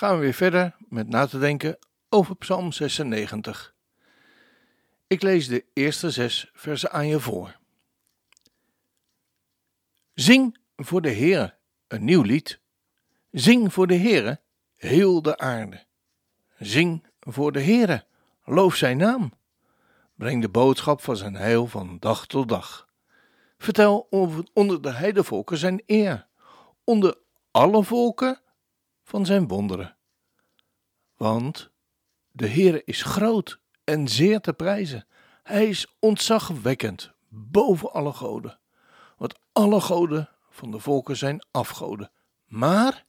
gaan we weer verder met na te denken over Psalm 96. Ik lees de eerste zes versen aan je voor. Zing voor de Heer een nieuw lied. Zing voor de Heere heel de aarde. Zing voor de Heere, loof zijn naam. Breng de boodschap van zijn heil van dag tot dag. Vertel onder de heidevolken zijn eer, onder alle volken van zijn wonderen. Want de Heere is groot en zeer te prijzen. Hij is ontzagwekkend boven alle goden. Want alle goden van de volken zijn afgoden. Maar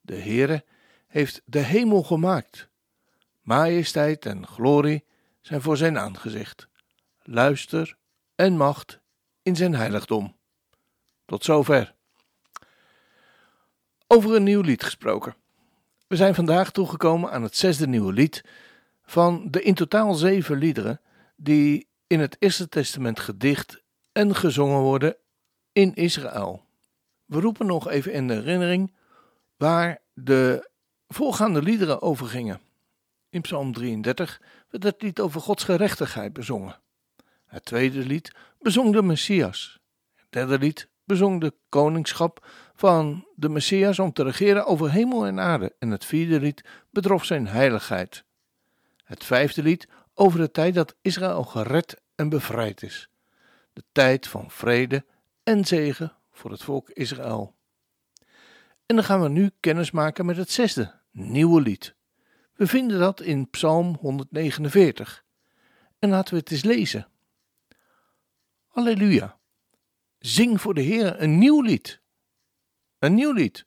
de Heere heeft de hemel gemaakt. Majesteit en glorie zijn voor zijn aangezicht. Luister en macht in zijn heiligdom. Tot zover. Over een nieuw lied gesproken. We zijn vandaag toegekomen aan het zesde nieuwe lied van de in totaal zeven liederen die in het Eerste Testament gedicht en gezongen worden in Israël. We roepen nog even in de herinnering waar de voorgaande liederen over gingen. In Psalm 33 werd het lied over Gods gerechtigheid bezongen. Het tweede lied bezong de Messias. Het derde lied bezong de koningschap van de Messias om te regeren over hemel en aarde. En het vierde lied bedrof zijn heiligheid. Het vijfde lied over de tijd dat Israël gered en bevrijd is. De tijd van vrede en zegen voor het volk Israël. En dan gaan we nu kennis maken met het zesde, nieuwe lied. We vinden dat in Psalm 149. En laten we het eens lezen. Halleluja. Zing voor de Heer een nieuw lied. Een nieuw lied.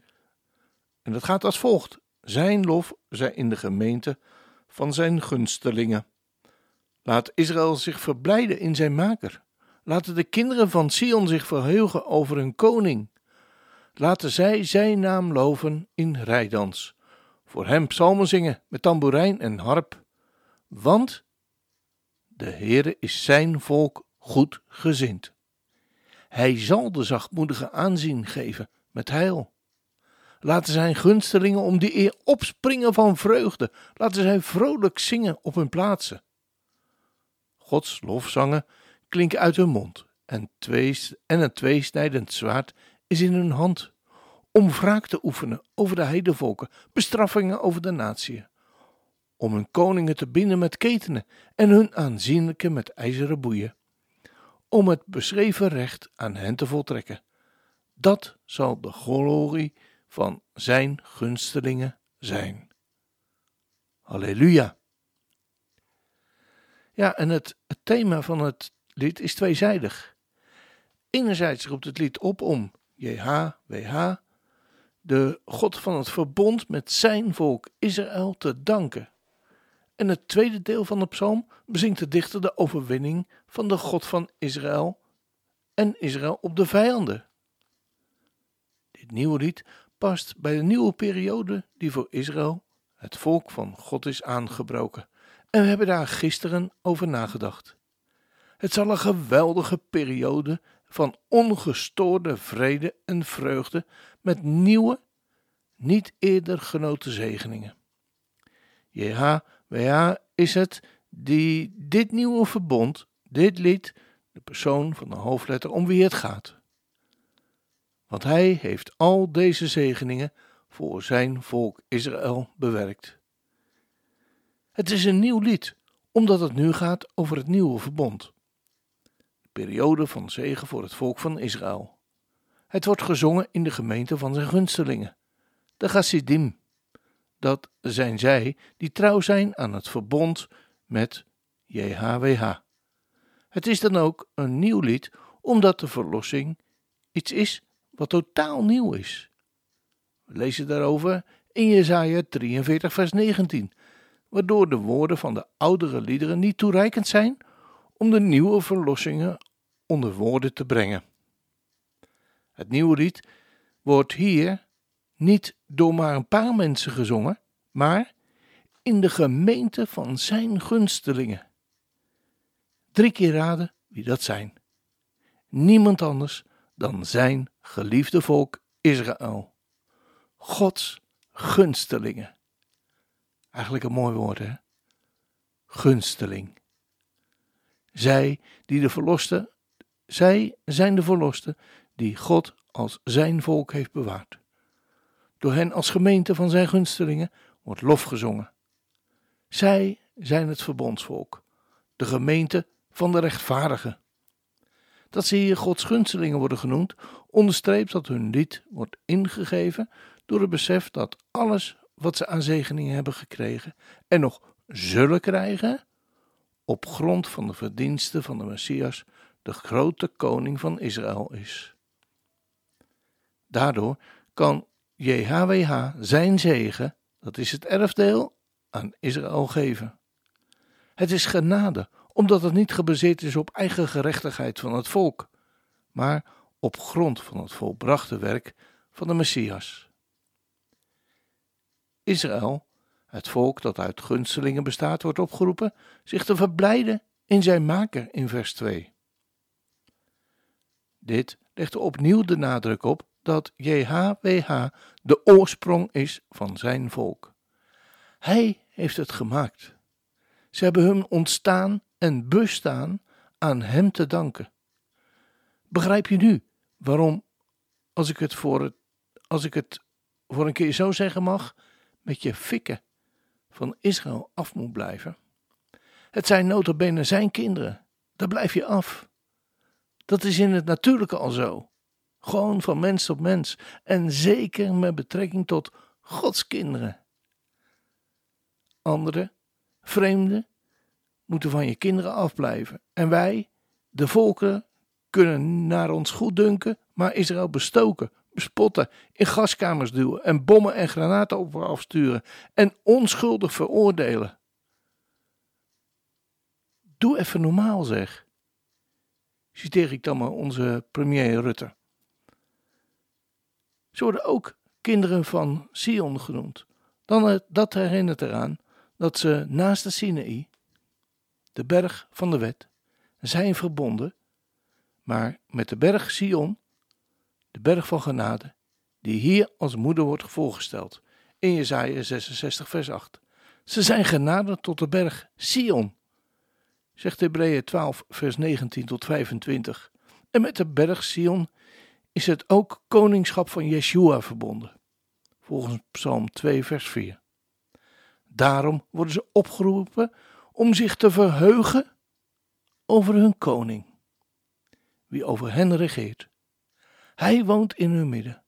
En dat gaat als volgt. Zijn lof zij in de gemeente van zijn gunstelingen. Laat Israël zich verblijden in zijn maker. Laten de kinderen van Sion zich verheugen over hun koning. Laten zij zijn naam loven in rijdans. Voor hem psalmen zingen met tamboerijn en harp. Want de Heere is zijn volk goed gezind. Hij zal de zachtmoedige aanzien geven met heil. Laten zijn gunstelingen om die eer opspringen van vreugde. Laten zij vrolijk zingen op hun plaatsen. Gods lofzangen klinken uit hun mond en, twee, en een tweesnijdend zwaard is in hun hand. Om wraak te oefenen over de heidevolken, bestraffingen over de natieën. Om hun koningen te binden met ketenen en hun aanzienlijke met ijzeren boeien. Om het beschreven recht aan hen te voltrekken. Dat zal de glorie van zijn gunstelingen zijn. Halleluja. Ja, en het, het thema van het lied is tweezijdig. Enerzijds roept het lied op om JHWH, de God van het verbond met zijn volk Israël, te danken. En het tweede deel van de psalm bezingt de dichter de overwinning van de God van Israël en Israël op de vijanden. Dit nieuwe lied past bij de nieuwe periode die voor Israël, het volk van God, is aangebroken. En we hebben daar gisteren over nagedacht. Het zal een geweldige periode van ongestoorde vrede en vreugde met nieuwe, niet eerder genoten zegeningen. JHWH is het die dit nieuwe verbond, dit lied, de persoon van de hoofdletter om wie het gaat. Want hij heeft al deze zegeningen voor zijn volk Israël bewerkt. Het is een nieuw lied, omdat het nu gaat over het nieuwe verbond. De periode van zegen voor het volk van Israël. Het wordt gezongen in de gemeente van zijn gunstelingen, de Chassidim. Dat zijn zij die trouw zijn aan het verbond met JHWH. Het is dan ook een nieuw lied, omdat de verlossing iets is wat totaal nieuw is. We lezen daarover in Jesaja 43 vers 19, waardoor de woorden van de oudere liederen niet toereikend zijn om de nieuwe verlossingen onder woorden te brengen. Het nieuwe lied wordt hier niet door maar een paar mensen gezongen, maar in de gemeente van zijn gunstelingen. Drie keer raden wie dat zijn. Niemand anders dan zijn geliefde volk Israël. Gods gunstelingen. Eigenlijk een mooi woord, hè? Gunsteling. Zij die de verlosten, zij zijn de verlosten die God als zijn volk heeft bewaard. Door hen als gemeente van zijn gunstelingen wordt lof gezongen. Zij zijn het verbondsvolk, de gemeente van de rechtvaardigen. Dat ze hier Gods gunstelingen worden genoemd, onderstreept dat hun lied wordt ingegeven door het besef dat alles wat ze aan zegeningen hebben gekregen en nog zullen krijgen, op grond van de verdiensten van de Messias, de grote koning van Israël is. Daardoor kan JHWH zijn zegen, dat is het erfdeel, aan Israël geven. Het is genade, omdat het niet gebaseerd is op eigen gerechtigheid van het volk, maar op grond van het volbrachte werk van de Messias. Israël, het volk dat uit gunstelingen bestaat, wordt opgeroepen zich te verblijden in zijn maker in vers 2. Dit legt opnieuw de nadruk op dat JHWH de oorsprong is van zijn volk. Hij heeft het gemaakt. Ze hebben hun ontstaan en bestaan aan hem te danken. Begrijp je nu waarom, als ik het voor, het, als ik het voor een keer zo zeggen mag, met je fikken van Israël af moet blijven? Het zijn notabene zijn kinderen. Daar blijf je af. Dat is in het natuurlijke al zo. Gewoon van mens tot mens. En zeker met betrekking tot Gods kinderen. Anderen, vreemden, moeten van je kinderen afblijven. En wij, de volken, kunnen naar ons goed dunken, maar Israël bestoken, bespotten, in gaskamers duwen en bommen en granaten op afsturen en onschuldig veroordelen. Doe even normaal, zeg. Citeer ik dan maar onze premier Rutte. Ze worden ook kinderen van Sion genoemd. Dan, dat herinnert eraan dat ze naast de Sinaï, de berg van de wet, zijn verbonden, maar met de berg Sion, de berg van genade, die hier als moeder wordt voorgesteld in Jesaja 66 vers 8. Ze zijn genaderd tot de berg Sion, zegt Hebreeën 12 vers 19 tot 25. En met de berg Sion is het ook koningschap van Yeshua verbonden, volgens Psalm 2 vers 4. Daarom worden ze opgeroepen om zich te verheugen over hun koning, wie over hen regeert. Hij woont in hun midden.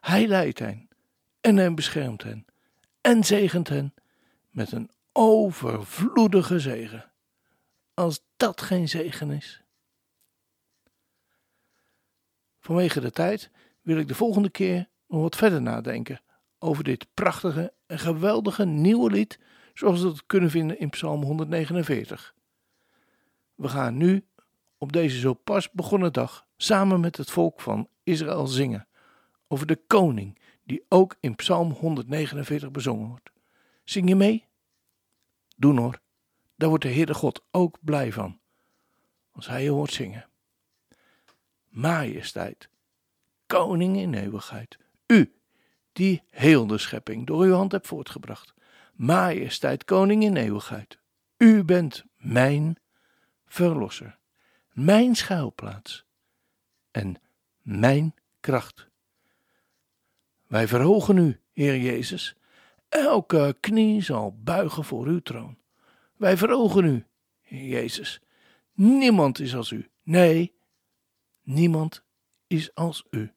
Hij leidt hen en hij beschermt hen en zegent hen met een overvloedige zegen. Als dat geen zegen is. Vanwege de tijd wil ik de volgende keer nog wat verder nadenken over dit prachtige en geweldige nieuwe lied, zoals we het kunnen vinden in Psalm 149. We gaan nu op deze zo pas begonnen dag samen met het volk van Israël zingen over de koning die ook in Psalm 149 bezongen wordt. Zing je mee? Doe hoor, daar wordt de Heere God ook blij van, als hij je hoort zingen. Majesteit, koning in eeuwigheid, u die heel de schepping door uw hand hebt voortgebracht. Majesteit, koning in eeuwigheid. U bent mijn verlosser, mijn schuilplaats en mijn kracht. Wij verhogen u, Heer Jezus. Elke knie zal buigen voor uw troon. Wij verhogen u, Heer Jezus. Niemand is als u. Nee, niemand is als u.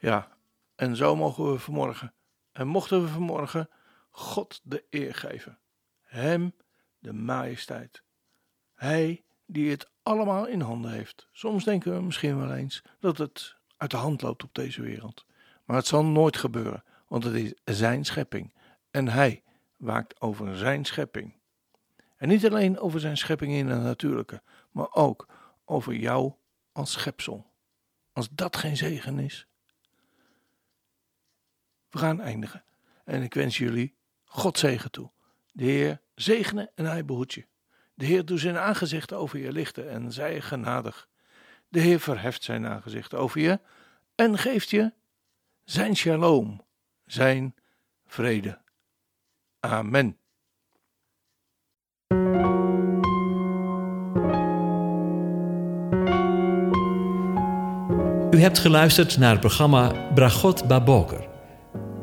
Ja, en zo mogen we vanmorgen, en mochten we vanmorgen, God de eer geven. Hem de majesteit. Hij die het allemaal in handen heeft. Soms denken we misschien wel eens dat het uit de hand loopt op deze wereld. Maar het zal nooit gebeuren, want het is zijn schepping. En hij waakt over zijn schepping. En niet alleen over zijn schepping in het natuurlijke, maar ook over jou als schepsel. Als dat geen zegen is. We gaan eindigen. En ik wens jullie God zegen toe. De Heer zegene en hij behoedt je. De Heer doet zijn aangezicht over je lichten en zij genadig. De Heer verheft zijn aangezicht over je en geeft je zijn shalom, zijn vrede. Amen. U hebt geluisterd naar het programma Bragot Baboker.